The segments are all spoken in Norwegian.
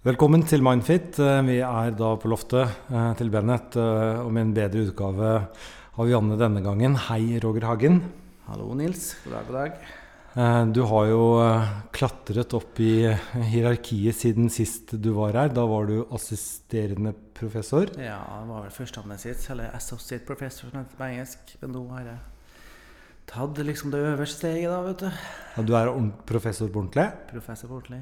Velkommen til Mindfit. Eh, Vi er da på loftet eh, til Bennett, eh, og med en bedre utgave av Janne denne gangen. Hei, Roger Hagen. Hallo, Nils. God dag, god dag. Du har jo klatret opp i hierarkiet siden sist du var her. Da var du assisterende professor. Ja, det var vel førsteamanuensis, eller associate professor som heter på engelsk. Men nå har jeg tatt liksom det øverste steget, da, vet du. Ja, Du er professor på ordentlig. Professor på ordentlig.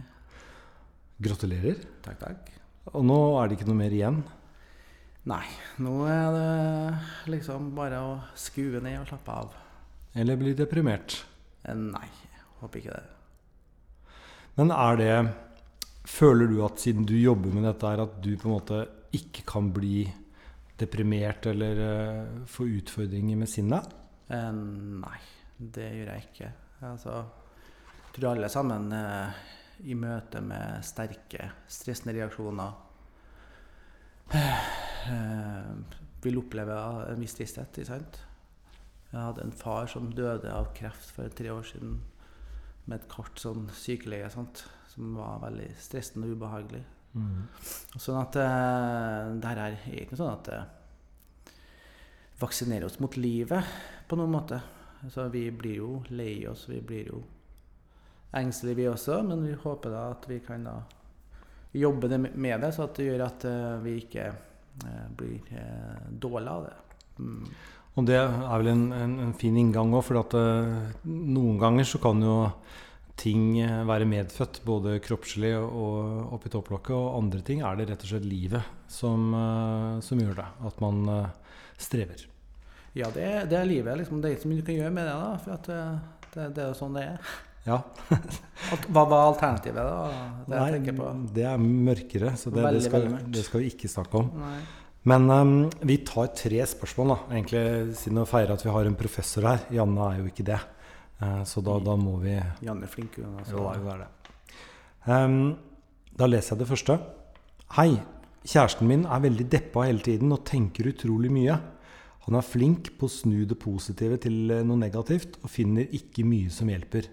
Gratulerer. Takk, takk. Og nå er det ikke noe mer igjen. Nei, nå er det liksom bare å skue ned og slappe av. Eller bli deprimert. Eh, Nei, håper ikke det. Men er det Føler du at siden du jobber med dette at du på en måte ikke kan bli deprimert eller uh, få utfordringer med sinnet? Eh, Nei, det gjør jeg ikke. Altså, jeg tror alle sammen eh, i møte med sterke stressende reaksjoner eh, vil oppleve en viss tristhet. Jeg hadde en far som døde av kreft for tre år siden med et kort sånn sykeleie sant? som var veldig stressende og ubehagelig. Sånn at eh, det her er ikke sånn at det vaksinerer oss mot livet på noen måte. Så vi blir jo lei oss, vi blir jo engstelige vi også, men vi håper da at vi kan da jobbe det med det, så at det gjør at eh, vi ikke eh, blir eh, dårlige av det. Mm. Og det er vel en, en, en fin inngang òg, for at noen ganger så kan jo ting være medfødt, både kroppslig og oppi topplokket, og andre ting er det rett og slett livet som, som gjør det. At man strever. Ja, det, det er livet. Liksom. Det er ikke så mye du kan gjøre med det, da, for at, eh, det, det er jo sånn det er. Ja. Hva var alternativet, da? Det på. det er mørkere, så det, det, skal, det skal vi ikke snakke om. Nei. Men um, vi tar tre spørsmål, da, egentlig, siden å feire at vi har en professor her. Janne er jo ikke det. Uh, så da, da må vi Janne er flink, hun. Altså. Jo, er det. Um, da leser jeg det første. Hei. Kjæresten min er veldig deppa hele tiden og tenker utrolig mye. Han er flink på å snu det positive til eh, noe negativt og finner ikke mye som hjelper.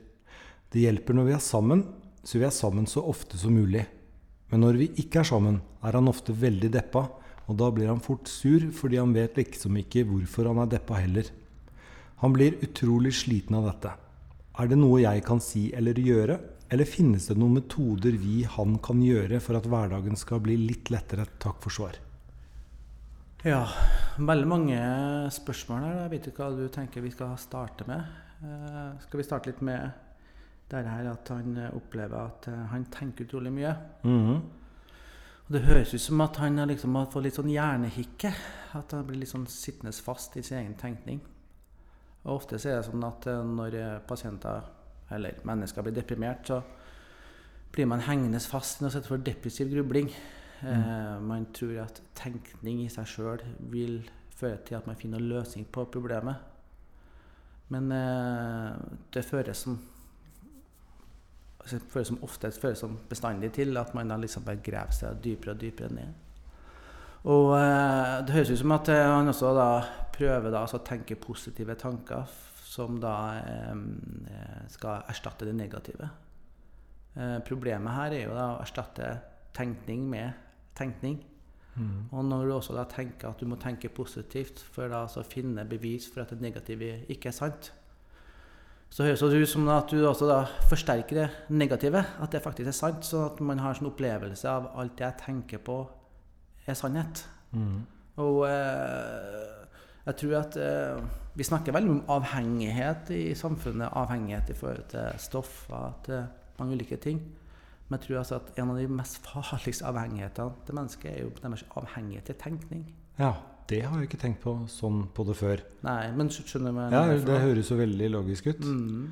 Det hjelper når vi er sammen, så vi er sammen så ofte som mulig. Men når vi ikke er sammen, er han ofte veldig deppa, og da blir han fort sur fordi han vet liksom ikke hvorfor han er deppa heller. Han blir utrolig sliten av dette. Er det noe jeg kan si eller gjøre, eller finnes det noen metoder vi han kan gjøre for at hverdagen skal bli litt lettere? Takk for svar. Ja, veldig mange spørsmål her. Jeg vet ikke hva du tenker vi skal starte med. Eh, skal vi starte litt med det her at han eh, opplever at eh, han tenker utrolig mye? Mhm. Og Det høres ut som at han liksom har fått litt sånn hjernehikke. At han blir litt sånn sittende fast i sin egen tenkning. Og Ofte så er det sånn at eh, når pasienter eller mennesker blir deprimert, så blir man hengende fast i noe som heter for depressiv grubling. Eh, man tror at tenkning i seg sjøl vil føre til at man finner en løsning på problemet. Men eh, det føres som føres som ofte føles som bestandig til at man da liksom bare graver seg dypere og dypere ned. Og eh, det høres ut som at eh, han også da prøver da altså å tenke positive tanker som da eh, eh, skal erstatte det negative. Eh, problemet her er jo da å erstatte tenkning med tenkning. Mm. Og når du også da tenker at du må tenke positivt for da å finne bevis for at det negative ikke er sant, så høres det ut som at du også da forsterker det negative, at det faktisk er sant, sånn at man har en sånn opplevelse av alt jeg tenker på, er sannhet. Mm. Og eh, jeg tror at eh, vi snakker veldig om avhengighet i samfunnet, avhengighet i forhold til stoffer, til mange ulike ting. Men jeg tror altså at en av de mest farligste avhengighetene til mennesket er jo deres avhengighet til tenkning. Ja, det har jeg ikke tenkt på sånn på det før. Nei, men skjønner jeg Ja, Det høres jo veldig logisk ut. Mm.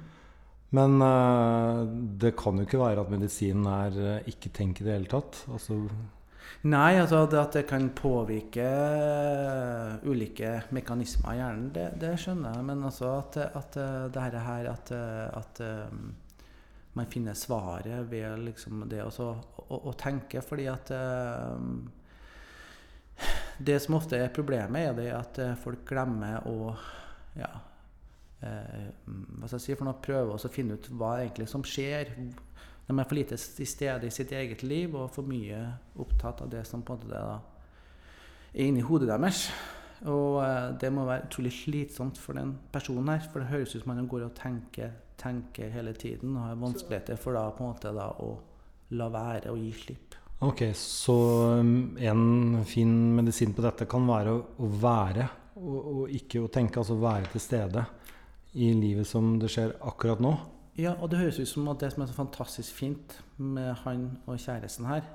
Men uh, det kan jo ikke være at medisinen er uh, ikke tenk i det hele tatt. Altså, Nei, altså det at det kan påvirke eh, ulike mekanismer i hjernen, det, det skjønner jeg. Men altså at, at det her, her at, at eh, man finner svaret ved liksom det også, å, å tenke, fordi at eh, Det som ofte er problemet, er det at eh, folk glemmer å ja, eh, hva skal jeg si for noe, prøve å finne ut hva egentlig som skjer. De er for lite til stede i sitt eget liv og for mye opptatt av det som på en måte er, inni hodet deres. Og eh, det må være utrolig slitsomt for den personen her. For det høres ut som han går og tenker, tenker hele tiden og har vanskeligheter for da på en måte da å la være å gi slipp. Ok, så um, en fin medisin på dette kan være å, være, og, og, ikke å tenke, altså være til stede i livet som det skjer akkurat nå. Ja, og det høres ut som at det som er så fantastisk fint med han og kjæresten her,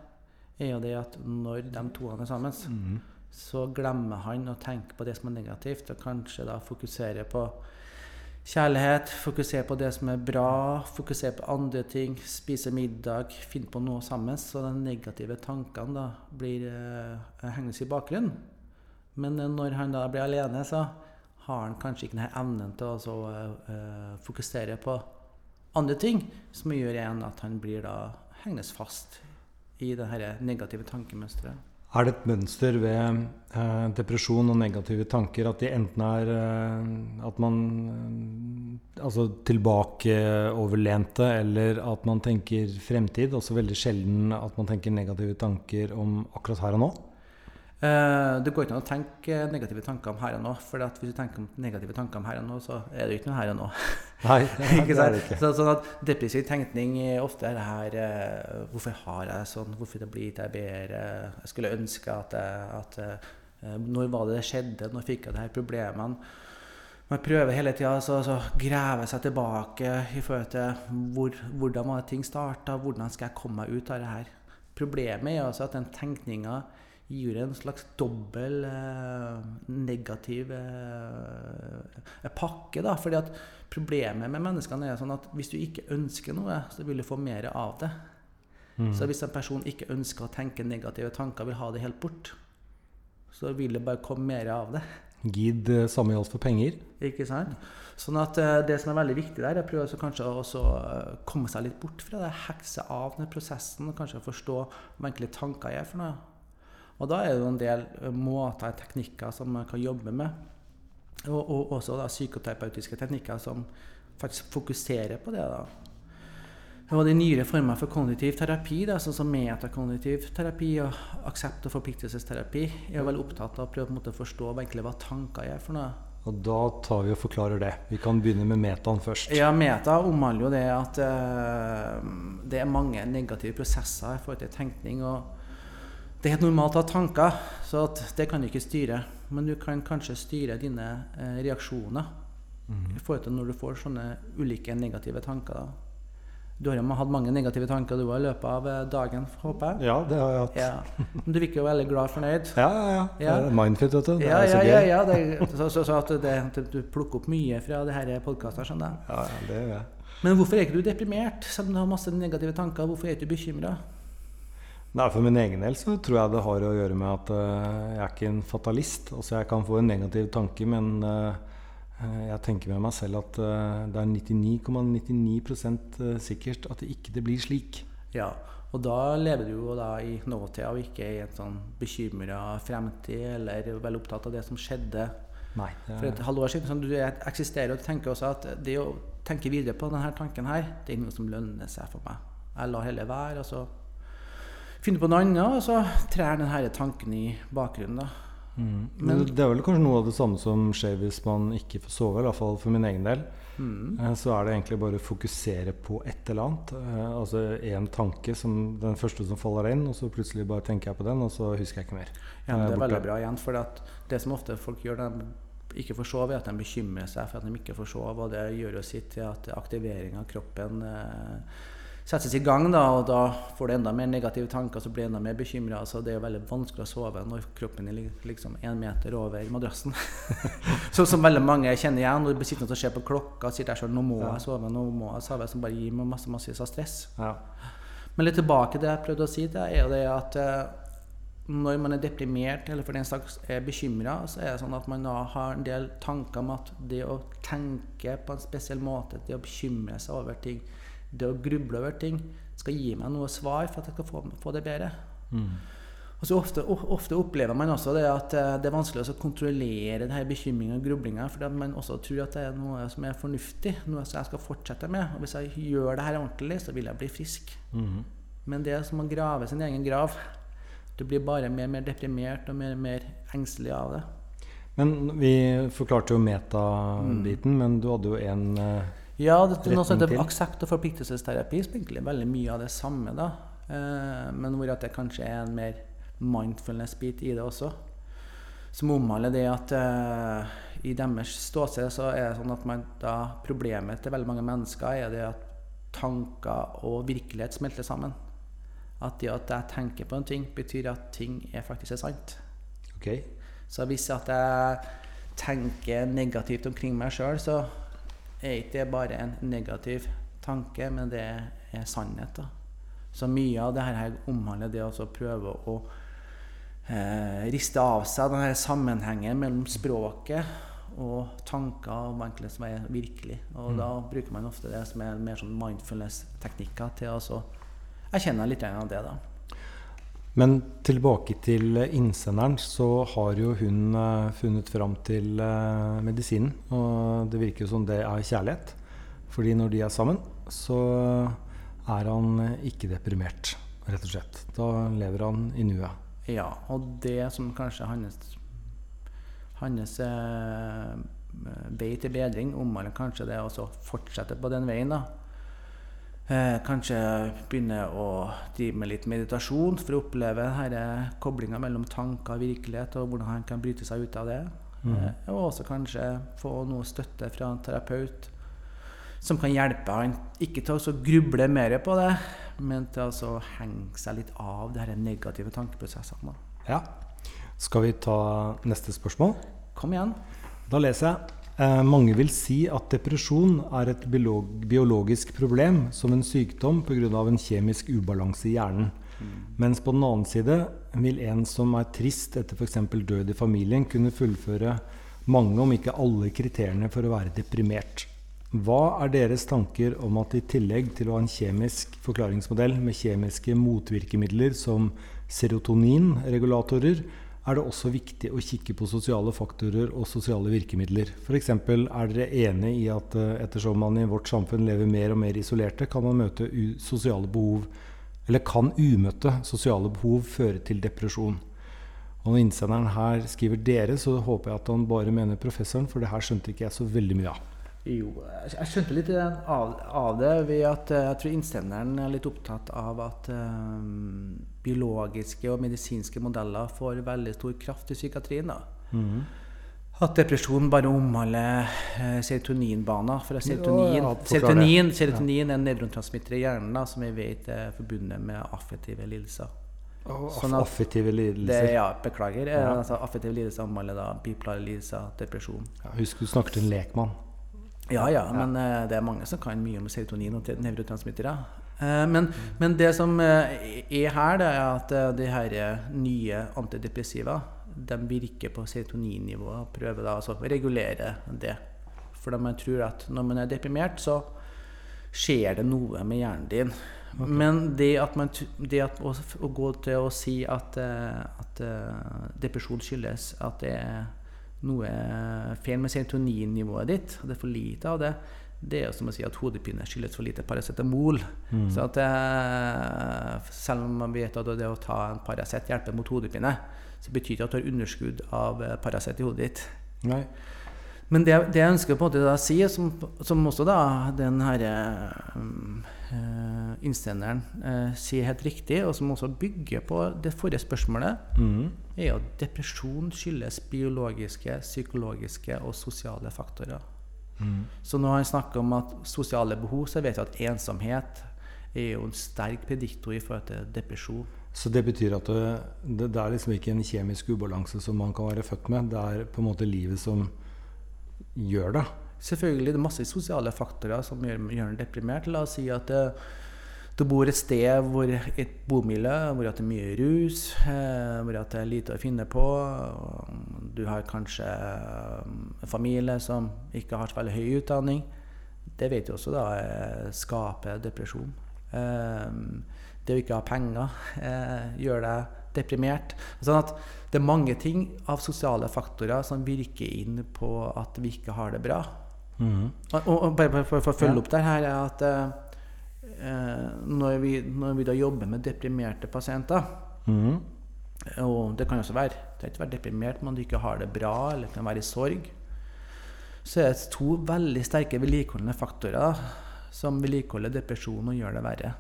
er jo det at når de to er sammen, mm. så glemmer han å tenke på det som er negativt, og kanskje da fokusere på Kjærlighet, fokusere på det som er bra, fokusere på andre ting, spise middag, finne på noe sammen. Så de negative tankene da blir eh, hengende i bakgrunnen. Men eh, når han da blir alene, så har han kanskje ikke denne evnen til å så, eh, fokusere på andre ting, som gjør igjen at han blir da hengende fast i det negative tankemønsteret. Er det et mønster ved eh, depresjon og negative tanker at de enten er eh, at man eh, altså tilbakeoverlente, eller at man tenker fremtid? Også veldig sjelden at man tenker negative tanker om akkurat her og nå? Uh, det går ikke an å tenke negative tanker om her og nå. For hvis du tenker negative tanker om her og nå, så er det ikke noe her og nå. Nei, det er det ikke. Så, sånn at Depressiv tenkning ofte er det her uh, Hvorfor har jeg sånn? Hvorfor det blir det bedre? Jeg skulle ønske at, jeg, at uh, Når var det det skjedde? Når fikk jeg de her problemene? Man prøver hele tida å grave seg tilbake i forhold til hvor, hvordan var ting starta, hvordan skal jeg komme meg ut av det her. Problemet er altså at den tenkninga gir en slags dobbel eh, negativ eh, pakke. da, fordi at Problemet med menneskene er sånn at hvis du ikke ønsker noe, så vil du få mer av det. Mm. Så hvis en person ikke ønsker å tenke negative tanker, vil ha det helt bort, så vil det bare komme mer av det. Gid eh, samme gjaldt for penger. Ikke sant? Sånn at Det som er veldig viktig der, er å prøve kanskje å komme seg litt bort fra det, hekse av den prosessen, og kanskje forstå hva egentlig tanker er for noe. Og da er det jo en del måter måter, teknikker, som man kan jobbe med. Og, og også da, psykoterapeutiske teknikker som faktisk fokuserer på det. da. Og de nyere former for kognitiv terapi, da, sånn som metakognitiv terapi og aksept- og forpliktelsesterapi, er veldig opptatt av å prøve å forstå hva tanker er for noe. Og da tar vi og forklarer det. Vi kan begynne med metaen først. Ja, meta omhandler jo det at uh, det er mange negative prosesser i forhold til tenkning. og det er helt normalt å ha tanker, så det kan du ikke styre. Men du kan kanskje styre dine eh, reaksjoner mm. i forhold til når du får sånne ulike negative tanker. Da. Du har jo hatt mange negative tanker du har i løpet av eh, dagen, håper jeg? Ja, det har jeg hatt. Ja. Men du virker jo veldig glad og fornøyd. Ja, ja. ja. ja. Mindfit, vet du. Det ja, er så gøy. Ja, ja, det, så, så, så, at det, du plukker opp mye fra det her podkastet, skjønner jeg. Ja, ja, det gjør jeg. Men hvorfor er ikke du deprimert, selv om du har masse negative tanker? Hvorfor er du ikke bekymra? Nei, For min egen del så tror jeg det har å gjøre med at uh, jeg er ikke en fatalist. Altså Jeg kan få en negativ tanke, men uh, jeg tenker med meg selv at det er 99,99 ,99 sikkert at det ikke det blir slik. Ja, og da lever du jo da i nåtida og ikke i en sånn bekymra fremtid eller veldig opptatt av det som skjedde Nei, det er... for et halvår siden. Sånn, du eksisterer og tenker også at det å tenke videre på denne tanken her, det er noe som lønner seg for meg. Jeg lar heller være. og så finner på noe annet, og så trer denne tanken i bakgrunnen. da. Mm. Men det er vel kanskje noe av det samme som skjer hvis man ikke får sove, i hvert fall for min egen del. Mm. Eh, så er det egentlig bare å fokusere på et eller annet. Eh, altså én tanke, som den første som faller inn, og så plutselig bare tenker jeg på den, og så husker jeg ikke mer. Ja, det er veldig bra igjen, for det som ofte folk gjør, når de ikke får sove, er at de bekymrer seg for at de ikke får sove, og det gjør jo sitt til at aktivering av kroppen eh, settes i gang, da, og da får du enda mer negative tanker, så blir du enda mer bekymra. Så det er jo veldig vanskelig å sove når kroppen er liksom én meter over madrassen. Sånn som veldig mange kjenner igjen. Når du sitter og ser på klokka og sier deg sjøl 'nå må jeg sove', nå må jeg sove, som bare gir meg masse, masse stress. Ja. Men litt tilbake til det jeg prøvde å si, det er jo det at eh, når man er deprimert eller for den slags er bekymra, så er det sånn at man da har en del tanker om at det å tenke på en spesiell måte, det å bekymre seg over ting, det å gruble over ting skal gi meg noe svar for at jeg skal få, få det bedre. Mm. Og så ofte, ofte, opplever man også det at eh, det er vanskelig å kontrollere denne bekymringa og grublinga, fordi man også tror at det er noe som er fornuftig, noe som jeg skal fortsette med. Og hvis jeg gjør det her ordentlig, så vil jeg bli frisk. Mm. Men det er som å grave sin egen grav. Du blir bare mer og mer deprimert og mer og mer engstelig av det. Men vi forklarte jo metabiten, mm. men du hadde jo en uh, ja, det er noe som heter aksept og forpliktelsesterapi, som er veldig mye av det samme. da. Eh, men hvor at det kanskje er en mer mindfulness-bit i det også. Som omhandler det at uh, i deres ståsted så er det sånn at man da Problemet til veldig mange mennesker er det at tanker og virkelighet smelter sammen. At det at jeg tenker på en ting, betyr at ting er faktisk er sant. Okay. Så hvis at jeg tenker negativt omkring meg sjøl, så er ikke det bare en negativ tanke, men det er sannhet. da. Så mye av det her omhandler det å prøve å eh, riste av seg denne sammenhengen mellom språket og tanker om egentlig som er virkelig. Og mm. da bruker man ofte det som er mer sånn mindfulness-teknikker til å erkjenne litt av det. da. Men tilbake til innsenderen, så har jo hun uh, funnet fram til uh, medisinen. Og det virker jo som det er kjærlighet. Fordi når de er sammen, så er han ikke deprimert, rett og slett. Da lever han i nuet. Ja, og det som kanskje hans, hans eh, vei til bedring omhandler kanskje det å fortsette på den veien. da. Eh, kanskje begynne å drive med litt meditasjon for å oppleve denne koblinga mellom tanker og virkelighet, og hvordan han kan bryte seg ut av det. Mm. Eh, og også kanskje få noe støtte fra en terapeut som kan hjelpe han ikke til å gruble mer på det, men til å henge seg litt av de negative tankeprosessene. Ja. Skal vi ta neste spørsmål? Kom igjen. Da leser jeg. Eh, mange vil si at depresjon er et biologisk problem som en sykdom pga. en kjemisk ubalanse i hjernen. Mm. Mens på den annen side vil en som er trist etter f.eks. død i familien, kunne fullføre mange, om ikke alle, kriteriene for å være deprimert. Hva er deres tanker om at i tillegg til å ha en kjemisk forklaringsmodell med kjemiske motvirkemidler som serotoninregulatorer, er det også viktig å kikke på sosiale faktorer og sosiale virkemidler. F.eks. er dere enig i at eh, ettersom man i vårt samfunn lever mer og mer isolerte, kan man møte sosiale behov eller kan umøtte sosiale behov føre til depresjon? Og når innsenderen her skriver 'dere', så håper jeg at han bare mener professoren, for det her skjønte ikke jeg så veldig mye av. Jo, jeg skjønte litt av, av, det ved at eh, jeg tror innsenderen er litt opptatt av at um, biologiske og medisinske modeller får veldig stor kraft i psykiatrien. Mm. At depresjon bare omhandler uh, serotoninbaner. For serotonin, ja, serotonin, serotonin er en nevrontransmitter i hjernen da, som vi vet er forbundet med affektive lidelser. Oh, sånn at, affektive lidelser? Det, ja, beklager. Ja. Altså, affektive lidelser omhandler da bipolare lidelser, depresjon. Ja, husk du snakket til en lekmann. Ja, ja, men uh, det er mange som kan mye om serotonin og nevrotransmittere. Uh, men, men, det som uh, er her, det er at de her nye antidepressiva de virker på serotoninnivået og prøver da altså å regulere det. For man tror at når man er deprimert, så skjer det noe med hjernen din. Okay. Men det at, man, det at å, å, gå til å si at, at depresjon skyldes at det er noe feil med serotoninnivået ditt, og det er for lite av det, det er jo som å si at hodepine skyldes for lite paracetamol. Mm. Så at selv om man vet at det å ta en Paracet hjelper mot hodepine, så betyr det at du har underskudd av Paracet i hodet ditt. Nei. Men det, det, jeg ønsker på en måte å si, som, som, også da den herre um, uh, innsenderen øh, sier helt riktig, og som også bygger på det forrige spørsmålet, mm. er at depresjon skyldes biologiske, psykologiske og sosiale faktorer. Mm. Så når han snakker om at sosiale behov, så vet vi at ensomhet er jo en sterk prediktor i forhold til depresjon. Så det betyr at det, det, det er liksom ikke en kjemisk ubalanse som man kan være født med, det er på en måte livet som gjør det? Selvfølgelig. Det er masse sosiale faktorer som gjør, gjør en deprimert. La oss si at det, du bor et sted hvor et bomiljø hvor det er mye rus, eh, hvor det er lite å finne på. Du har kanskje eh, en familie som ikke har så veldig høy utdanning. Det vet du også da skaper depresjon. Det å ikke ha penger gjør deg deprimert. Sånn at det er mange ting av sosiale faktorer som virker inn på at vi ikke har det bra. Mhm. Og, og bare for, for å følge Ja. opp der her er at eh, når, vi, når vi da jobber med deprimerte pasienter mm. og det kan også være det kan ikke være deprimert, men du ikke har det bra, eller kan være i sorg. Så er det to veldig sterke vedlikeholdende faktorer som vedlikeholder depresjon og gjør det verre.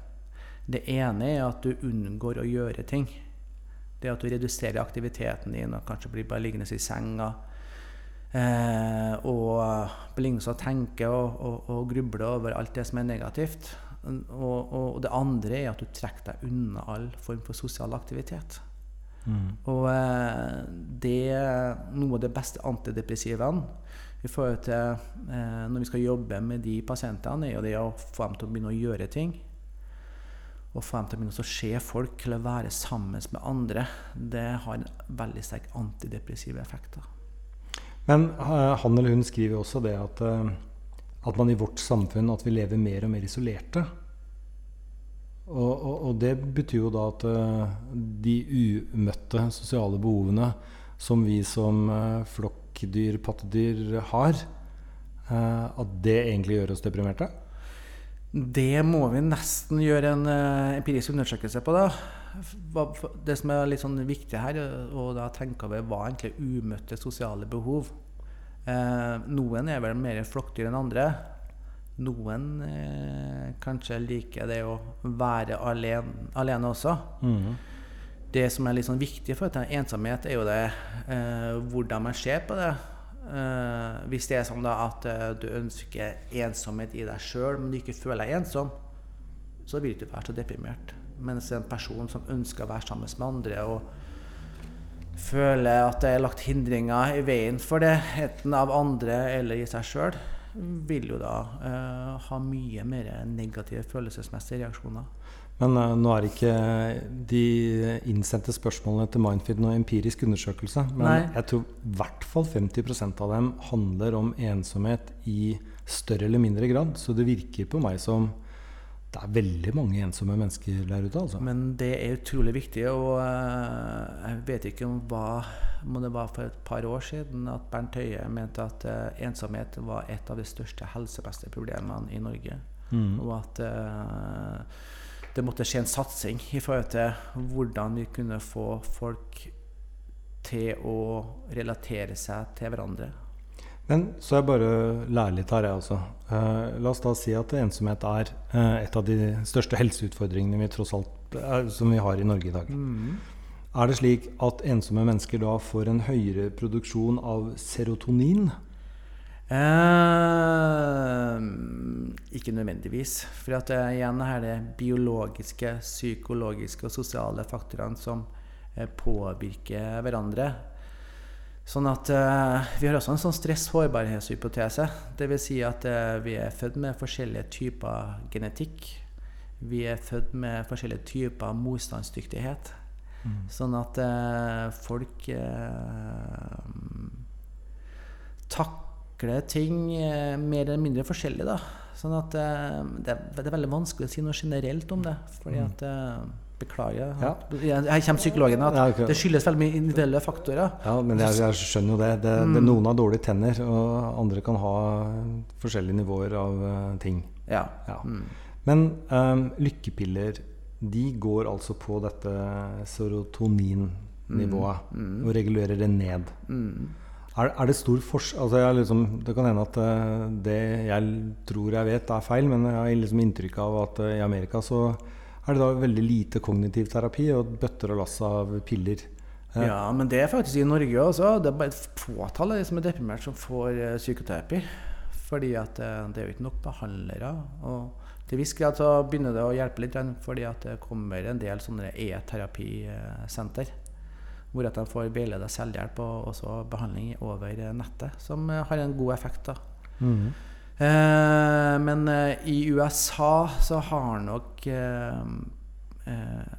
Det ene er at du unngår å gjøre ting. Det at du reduserer aktiviteten din og kanskje blir bare liggende i senga. Eh, og blir liggende og tenke og, og, og gruble over alt det som er negativt. Og, og det andre er at du trekker deg unna all form for sosial aktivitet. Mm. Og det er noe av det beste antidepressivaene i forhold til eh, når vi skal jobbe med de pasientene, er jo det å få dem til å begynne å gjøre ting. Og få dem til å begynne å se folk eller være sammen med andre. Det har en veldig sterk antidepressiv effekt. da. Men eh, han eller hun skriver også det at, eh, at man i vårt samfunn at vi lever mer og mer isolerte. Og, og, og det betyr jo da at eh, de umøtte sosiale behovene som vi som eh, flokkdyr, pattedyr, har, eh, at det egentlig gjør oss deprimerte? Det må vi nesten gjøre en empirisk undersøkelse på. da. Det som er litt sånn viktig her, og da tenke over hva egentlig umøtte sosiale behov. Eh, noen er vel mer flokkdyr enn andre. Noen eh, kanskje liker det å være alene, alene også. Mhm. Det som er litt sånn viktig for dette, ensomhet, er jo det eh, hvordan man ser på det. Eh, hvis det er sånn da at eh, du ønsker ensomhet i deg sjøl, men du ikke føler deg ensom, så vil du ikke være så deprimert. Mens en person som ønsker å være sammen med andre og føler at det er lagt hindringer i veien for det, enten av andre eller i seg sjøl, vil jo da eh, ha mye mer negative følelsesmessige reaksjoner. Men uh, nå er ikke de innsendte spørsmålene til Mindfeed noen empirisk undersøkelse. Men Nei. jeg tror i hvert fall 50% av dem handler om ensomhet i større eller mindre grad. Så det virker på meg som det er veldig mange ensomme mennesker der ute. altså. Men det er utrolig viktig, og eh, jeg vet ikke om hva om det var for et par år siden at Bernt Høie mente at eh, ensomhet var et av de største helsebeste problemene i Norge. Mm. Og at eh, det måtte skje en satsing i forhold til hvordan vi kunne få folk til å relatere seg til hverandre. Men så er jeg bare lærer litt her, jeg også. Eh, la oss da si at ensomhet er eh, et av de største helseutfordringene vi tross alt er, som vi har i Norge i dag. Er det slik at ensomme mennesker da får en høyere produksjon av serotonin? Eh, ikke nødvendigvis. For at det igjen er det biologiske, psykologiske og sosiale faktorene som eh, påvirker hverandre. Sånn at uh, Vi har også en sånn stress-sårbarhetshypotese. Dvs. Si at uh, vi er født med forskjellige typer genetikk. Vi er født med forskjellige typer motstandsdyktighet. Sånn at uh, folk takler ting mer eller mindre forskjellig. Da. Sånn at det, er, det er veldig vanskelig å si noe generelt om det. Fordi at eh, Beklager. Ja. Her kommer psykologen. At Ja, okay. Det skyldes veldig mye individuelle faktorer. Ja, men jeg, jeg skjønner jo det. det, det noen har dårlige tenner, og andre kan ha forskjellige nivåer av eh, ting. Ja. Ja. Mm. Men um, lykkepiller de går altså på dette serotoninnivået og regulerer det ned. Mm. Er, er det stor forskjell altså jeg liksom, Det kan hende at eh, det jeg tror jeg vet, er feil, men jeg har liksom inntrykk av at eh, i Amerika så er det da veldig lite kognitiv terapi og bøtter og lass av piller. Eh, Ja, men det er faktisk i Norge også. Det er bare et fåtall av de som er deprimert, som får eh, psykoterapi. Fordi at eh, det er jo ikke nok behandlere. Og til viss grad så begynner det å hjelpe litt, fordi at det kommer en del sånne e-terapisenter. Hvor at de får veileda selvhjelp og også behandling over nettet, som har en god effekt. da. mhm. Eh, men eh, i USA så har nok eh,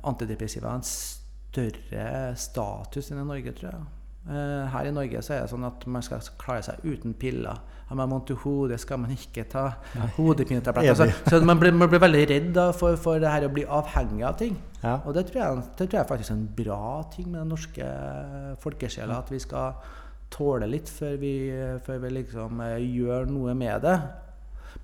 antidepressiva en større status enn i Norge, tror jeg. Her i Norge så er det sånn at man skal klare seg uten piller. Har man vondt i hodet, skal man ikke ta hodepinetabletter. Så, så man, blir, man blir veldig redd da, for, for, det her å bli avhengig av ting. Ja. Og det tror, jeg, det tror jeg faktisk er en bra ting med den norske folkesjela. At vi skal tåle litt før vi, før vi liksom eh, gjør noe med det.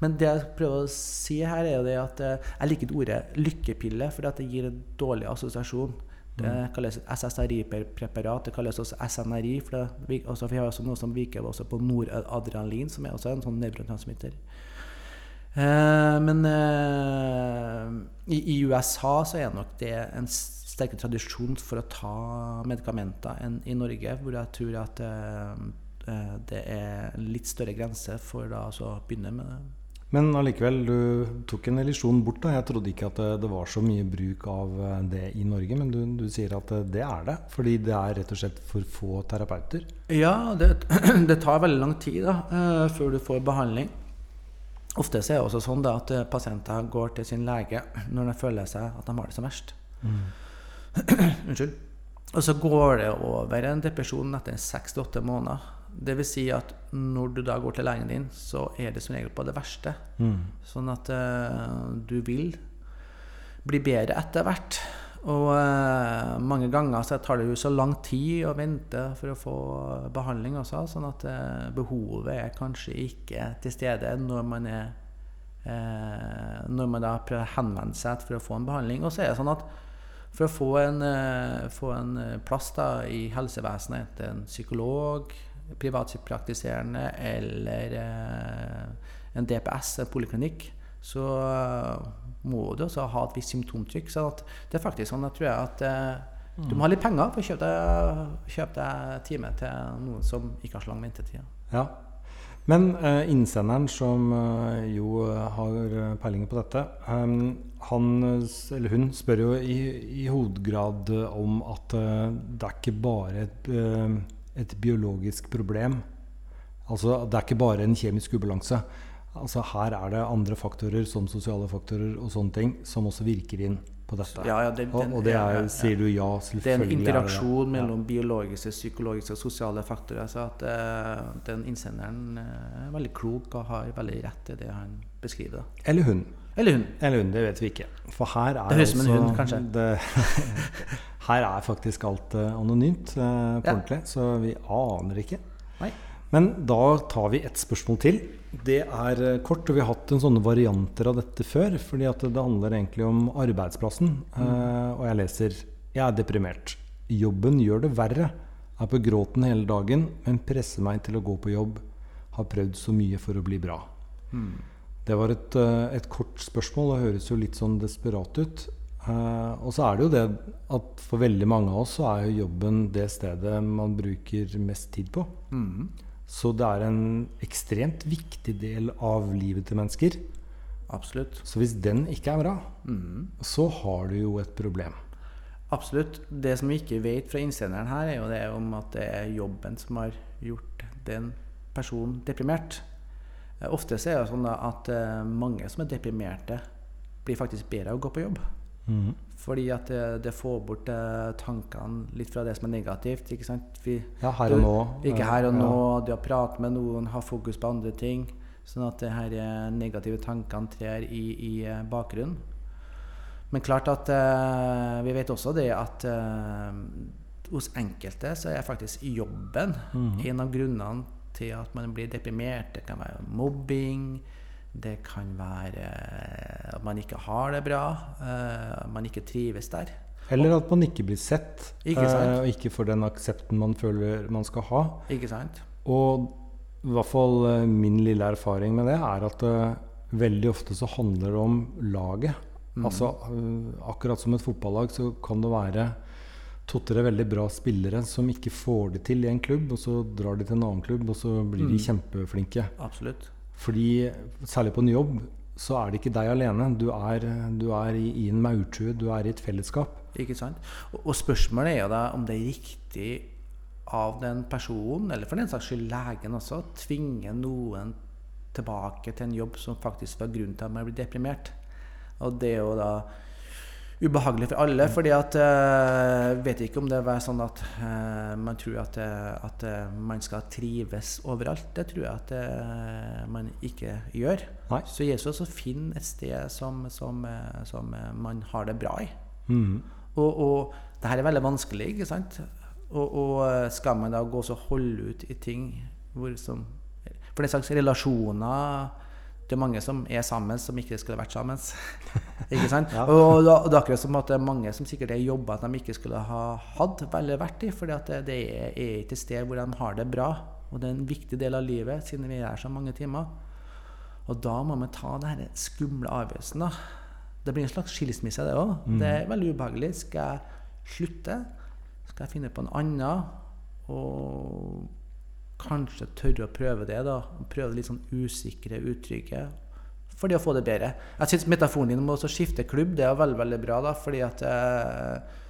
Men det jeg prøver å si her, er jo det at eh, jeg liker ikke ordet lykkepille, for det gir en dårlig assosiasjon. Det mm. kalles SSRI-preparat. Det kalles også SNRI. For det, også, vi har også noe som virker også på noradrenalin, som er også en sånn nevrotransmitter. Eh, men eh, i, i, USA så er nok det en sterkere tradisjon for å ta medikamenter enn i Norge, hvor jeg tror at eh, eh det er litt større grense for da, altså, å begynne med det. Men allikevel, du tok en illusjon bort. da. Jeg trodde ikke at det, det, var så mye bruk av eh, det i Norge, men du, du, sier at eh, det er det? Fordi det er rett og slett for få terapeuter? Ja, det, det tar veldig lang tid da, før du får behandling. Ofte er det også sånn da, at pasienter går til sin lege når de føler seg at de har det som verst. Mm. Unnskyld. Og så går det over en depresjon etter seks til åtte måneder. Det vil si at når du da går til legen din, så er det som regel på det verste. Mm. Sånn at uh, du vil bli bedre etter hvert. Og uh, mange ganger så tar det jo så lang tid å vente for å få behandling også, sånn at uh, behovet er kanskje ikke til stede når man er når man da prøver å henvende seg for å få en behandling. Og så er det sånn at for å få en, få en plass da i helsevesenet enten en psykolog, privatpraktiserende eller eh, en DPS, en poliklinikk, så eh, må du også ha et visst symptomtrykk. Så det er faktisk sånn jeg tror jeg at eh, du må ha litt penger for å kjøpe deg, kjøpe deg time til noen som ikke har så lang ventetid. Ja. Men uh, innsenderen, som uh, jo har peiling på dette, han eller hun spør jo i, i hovedgrad om at det er ikke bare et et biologisk problem. Altså, det er ikke bare en kjemisk ubalanse. Altså, her er det andre faktorer, som sosiale faktorer og sånne ting, som også virker inn på dette. Ja, ja, den, og, det er, sier du ja, selvfølgelig. Det er en interaksjon er mellom biologiske, psykologiske og sosiale faktorer. Så at uh, den innsenderen uh, er veldig klok og har veldig rett i det han beskriver. Eller hun. Eller hun. Eller hun, Det vet vi ikke. For her er det høres ut som en hund, kanskje. Det, her er faktisk alt uh, anonymt uh, på ordentlig, så vi aner ikke. Nei. Men da tar vi et spørsmål til. Det er uh, kort, og vi har hatt en sånne varianter av dette før. fordi det handler egentlig om arbeidsplassen. Mm. og jeg leser Jeg er deprimert. Jobben gjør det verre. Er på gråten hele dagen, men presser meg til å gå på jobb. Har prøvd så mye for å bli bra. Mm. Det var et, et kort spørsmål og høres jo litt sånn desperat ut. Uh, og så er det jo det at for veldig mange av oss så er jo jobben det stedet man bruker mest tid på. Mm. Så det er en ekstremt viktig del av livet til mennesker. Absolutt. Så hvis den ikke er bra, mm. så har du jo et problem. Absolutt. Det som vi ikke vet fra innsenderen her, er jo det om at det er jobben som har gjort den personen deprimert. Uh, ofte er det sånn at uh, mange som er deprimerte, blir faktisk bedre av å gå på jobb. Mm. Fordi at det, det, får bort eh, tankene litt fra det som er negativt. Ikke sant? Vi, ja, her og nå. Ikke her og nå. Det å prate med noen, ha fokus på andre ting. Sånn at det her eh, negative tankene trer i, i eh, bakgrunnen. Men klart at eh, vi vet også det at eh, hos enkelte så er faktisk jobben mm. en av grunnene til at man blir deprimert. Det kan være mobbing. Det kan være at man ikke har det bra, at man ikke trives der. Eller at man ikke blir sett, ikke uh, og ikke får den aksepten man føler man skal ha. Ikke sant? Og i hvert fall min lille erfaring med det er at veldig ofte så handler det om laget. Mm. Altså Akkurat som et fotballag så kan det være to-tre veldig bra spillere som ikke får det til i en klubb, og så drar de til en annen klubb, og så blir de mm. kjempeflinke. Absolutt. Fordi særlig på en jobb så er det ikke deg alene. Du er, du er i, en maurtue, du er i et fellesskap. Ikke sant? Og, og spørsmålet er jo da om det er riktig av den personen, eller for den saks skyld legen også, å tvinge noen tilbake til en jobb som faktisk var grunnen til at man ble deprimert. Og det er jo da ubehagelig for alle. fordi at uh, vet ikke om det er sånn at uh, man tror at, at uh, man skal trives overalt. Det tror jeg at uh, man ikke gjør. Nei. Så Jesus å finne et sted som, som, som, man har det bra i. Mm. Og, og det her er veldig vanskelig, ikke sant? Og, og skal man da gå og holde ut i ting hvor som For den slags relasjoner det er mange som er sammen, som ikke skulle vært sammen. ikke sant? Ja. Og, det er akkurat som at det er mange som sikkert er i jobber de ikke skulle ha hatt eller vært i. For det, det er, er ikke et sted hvor de har det bra. Og det er en viktig del av livet, siden vi er her så mange timer. Og da må vi ta denne skumle avgjørelsen. da. Det blir en slags skilsmisse, det òg. Mm. Det er veldig ubehagelig. Skal jeg slutte? Skal jeg finne på en annen? Og kanskje tørre å prøve det. da, Prøve det litt sånn usikre, utrygge. For det å få det bedre. Jeg syns metaforen din om å skifte klubb det er veldig veldig bra. da, fordi at eh,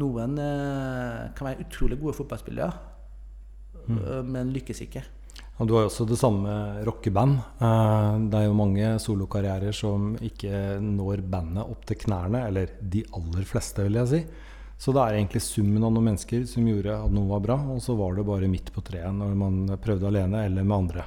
noen eh, kan være utrolig gode fotballspillere, mm. Eh, men lykkes ikke. Og du har jo også det samme rockeband. Eh, det er jo mange solokarrierer som ikke når bandet opp til knærne. Eller de aller fleste, vil jeg si. Så det er egentlig summen av noen mennesker som gjorde at noe var bra, og så var det bare midt på treet når man prøvde alene eller med andre.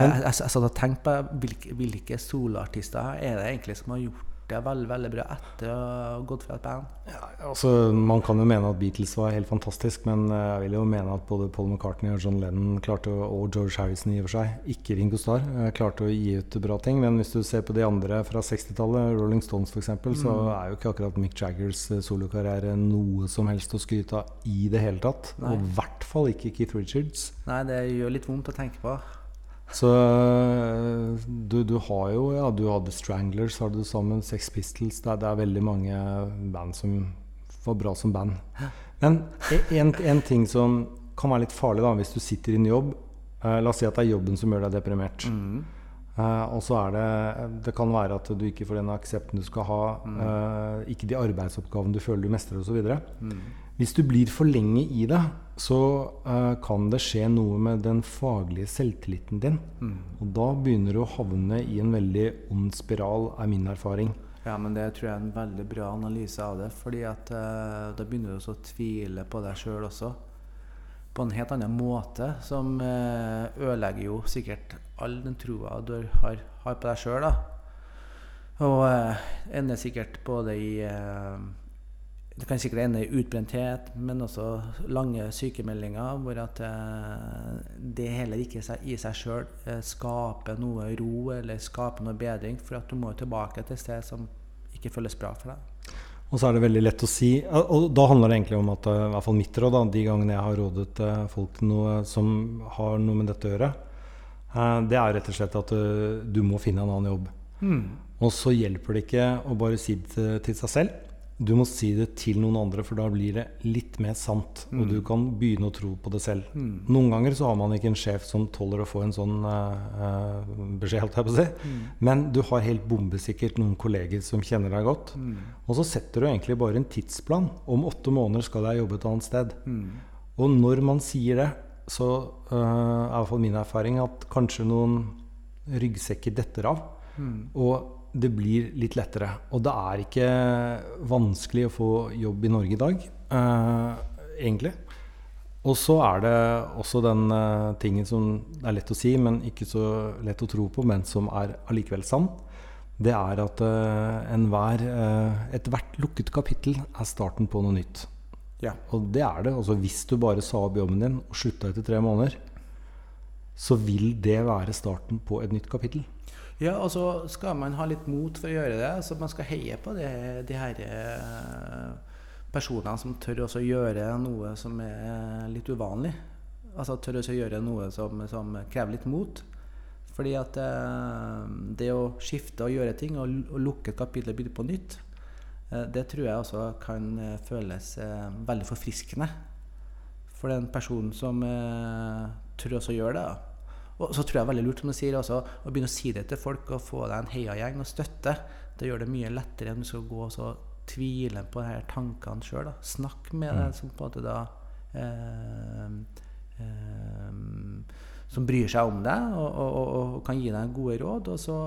Men, jeg, jeg, jeg, jeg på hvilke, hvilke soloartister er det egentlig som har gjort det veldig veldig bra etter å ha gått fra et band. Ja, altså, man kan jo mene at Beatles var helt fantastisk, men eh, jeg vil jo mene at både Paul McCartney og John Lennon klarte og George Harrison i og for seg, ikke Ringo Starr, eh, klarte å gi ut bra ting. Men hvis du ser på de andre fra 60-tallet, Rolling Stones f.eks., mm. så er jo ikke akkurat Mick Jaggers eh, solokarriere noe som helst å skryte av i det hele tatt. Nei. Og i hvert fall ikke Keith Richards. Nei, det gjør litt vondt å tenke på. Så du, du, har jo Ja, du hadde Stranglers, har du sammen, Sex Pistols det er, det er, veldig mange band som var bra som band. Men en, en ting som kan være litt farlig da, hvis du sitter i en jobb eh, La oss si at det er jobben som gjør deg deprimert. Mm. Eh, og så er det Det kan være at du ikke får den aksepten du skal ha. Mm. eh, ikke de arbeidsoppgavene du føler du mestrer osv. Mm. Hvis du blir for lenge i det, så uh, kan det skje noe med den faglige selvtilliten din. Mm. Og da begynner du å havne i en veldig ond spiral, er min erfaring. Ja, men det tror jeg er en veldig bra analyse av det. fordi at uh, da begynner du også å tvile på deg sjøl også. På en helt annen måte, som uh, ødelegger jo sikkert all den troa du har, har på deg sjøl. Og ender sikkert både i det kan sikkert ende i utbrenthet, men også lange sykemeldinger hvor at eh, det heller ikke i seg sjøl eh, skaper noe ro eller skaper noe bedring, for at du må tilbake til et sted som ikke føles bra for deg. Og så er det veldig lett å si Og da handler det egentlig om at eh, i hvert fall mitt råd, da, de gangene jeg har rådet folk til noe som har noe med dette å gjøre, det er rett og slett at du må finne en annen jobb. Mm. Og så hjelper det ikke å bare si det til seg selv. Du må si det til noen andre, for da blir det litt mer sant. Mm. Og du kan begynne å tro på det selv. Mm. Noen ganger så har man ikke en sjef som tåler å få en sånn uh, beskjed, holdt jeg på å si. Mm. Men du har helt bombesikkert noen kolleger som kjenner deg godt. Mm. Og så setter du egentlig bare en tidsplan. Om åtte måneder skal jeg jobbe et annet sted. Mm. Og når man sier det, så uh, er i hvert fall min erfaring at kanskje noen ryggsekker detter av. Mm. Og det blir litt lettere. Og det er ikke vanskelig å få jobb i Norge i dag, uh, egentlig. Og så er det også den uh, tingen som er lett å si, men ikke så lett å tro på, men som er allikevel sann. Det er at uh, enhver Ethvert lukket kapittel er starten på noe nytt. Ja. Og det er det. Altså, hvis du bare sa opp jobben din og slutta etter tre måneder, så vil det være starten på et nytt kapittel. Ja, og så skal man ha litt mot for å gjøre det. Så man skal heie på det, de her eh, personene som tør også gjøre noe som er litt uvanlig. Altså tør også gjøre noe som, som krever litt mot. Fordi at eh, det å skifte og gjøre ting og, og lukke et kapittel og begynne på nytt, eh, det tror jeg også kan eh, føles eh, veldig forfriskende for den personen som eh, tør også gjøre det. Da. Og så tror jeg det er veldig lurt som du sier også, å begynne å si det til folk og få deg en heiagjeng og støtte. Det gjør det mye lettere enn du skal gå og tvile på disse tankene sjøl. Snakk med mm. deg som på en måte da eh, eh, Som bryr seg om deg og, og, og, kan gi deg gode råd. Og så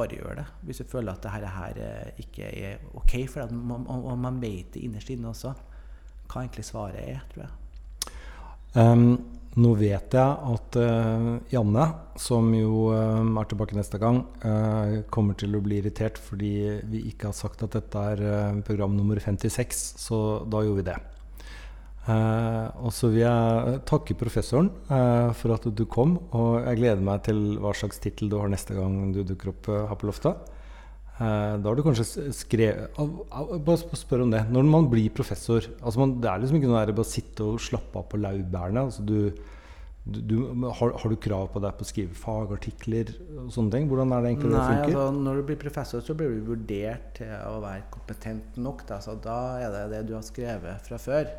bare gjør det. Hvis du føler at det her, her eh, ikke er ok for deg, og man vet det innerst inne også, hva egentlig svaret er, tror jeg. Um, nå vet jeg at uh, Janne, som jo uh, er tilbake neste gang, uh, kommer til å bli irritert fordi vi ikke har sagt at dette er program nummer 56, så da gjorde vi det. og så vil jeg takke professoren for at du kom, og jeg gleder meg til hva slags tittel du har neste gang du dukker opp her på loftet. Eh, da har du kanskje skrevet Bare spør om det. Når man blir professor altså man, Det er liksom ikke noe der bare å sitte og slappe av på laurbærene. Altså du, du, har, har, du krav på deg på å skrive fagartikler og sånne ting? Hvordan er det egentlig Nei, det funker? Altså, når du blir professor, så blir du vurdert til å være kompetent nok. Da, så da er det det du har skrevet fra før.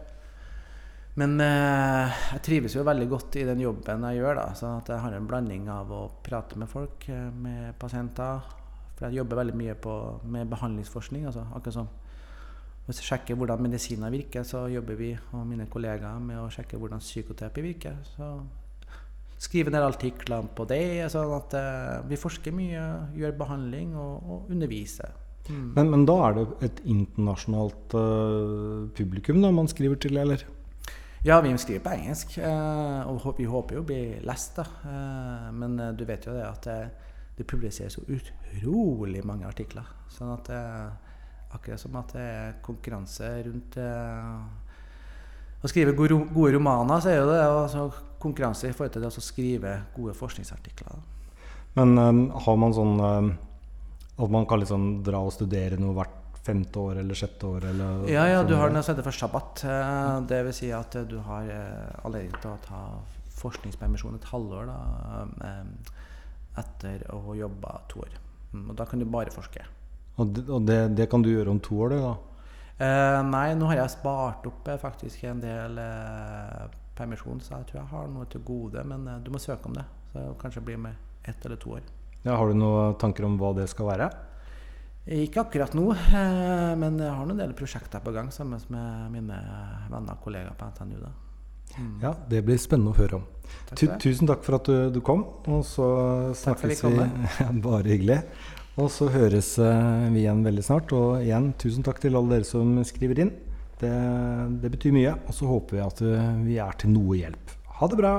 Men eh, jeg trives jo veldig godt i den jobben jeg gjør. da, så at Jeg har en blanding av å prate med folk, eh, med pasienter for jeg jobber veldig mye på, med behandlingsforskning. Altså, akkurat som Hvis jeg sjekker hvordan medisiner virker, så jobber vi og mine kollegaer med å sjekke hvordan psykoterapi virker. Så skriver ned artikler på det. sånn at uh, Vi forsker mye, gjør behandling og, og underviser. Mm. Men, men, da er det et internasjonalt uh, publikum da man skriver til, eller? Ja, vi skriver på engelsk. Uh, og vi håper jo å bli lest, da. men du vet jo det at det publiseres så utrolig mange artikler. Sånn at det, akkurat som at det er konkurranse rundt eh, å skrive gode, romaner, så er jo det altså, konkurranse i forhold til det å skrive gode forskningsartikler. Men um, har man sånn um, at man kan liksom dra og studere noe hvert femte år eller sjette år? Eller, ja, ja, du har noe som heter for sabbat. Uh, det vil si at du har uh, anledning til å ta forskningspermisjon et halvår. da, um, etter å ha jobba to år. Mm, og da kan du bare forske. Og, det, og det, det, kan du gjøre om to år, da? Eh, nei, nå har jeg spart opp eh, faktisk en del eh, permisjon, så jeg tror jeg har noe til gode. Men eh, du må søke om det. Så kanskje bli med ett eller to år. Ja, har du noen tanker om hva det skal være? Ikke akkurat nå, eh, men jeg har noen del prosjekter på gang sammen med mine venner og kollegaer på NTNU. da. Mm. Ja, det blir spennende å høre om. Takk tusen takk for at du, du, kom. Og så snakkes vi. Bare hyggelig. Og så høres uh, vi igjen veldig snart. Og igjen, tusen takk til alle dere som skriver inn. Det, det betyr mye. Og så håper vi at uh, vi er til noe hjelp. Ha det bra!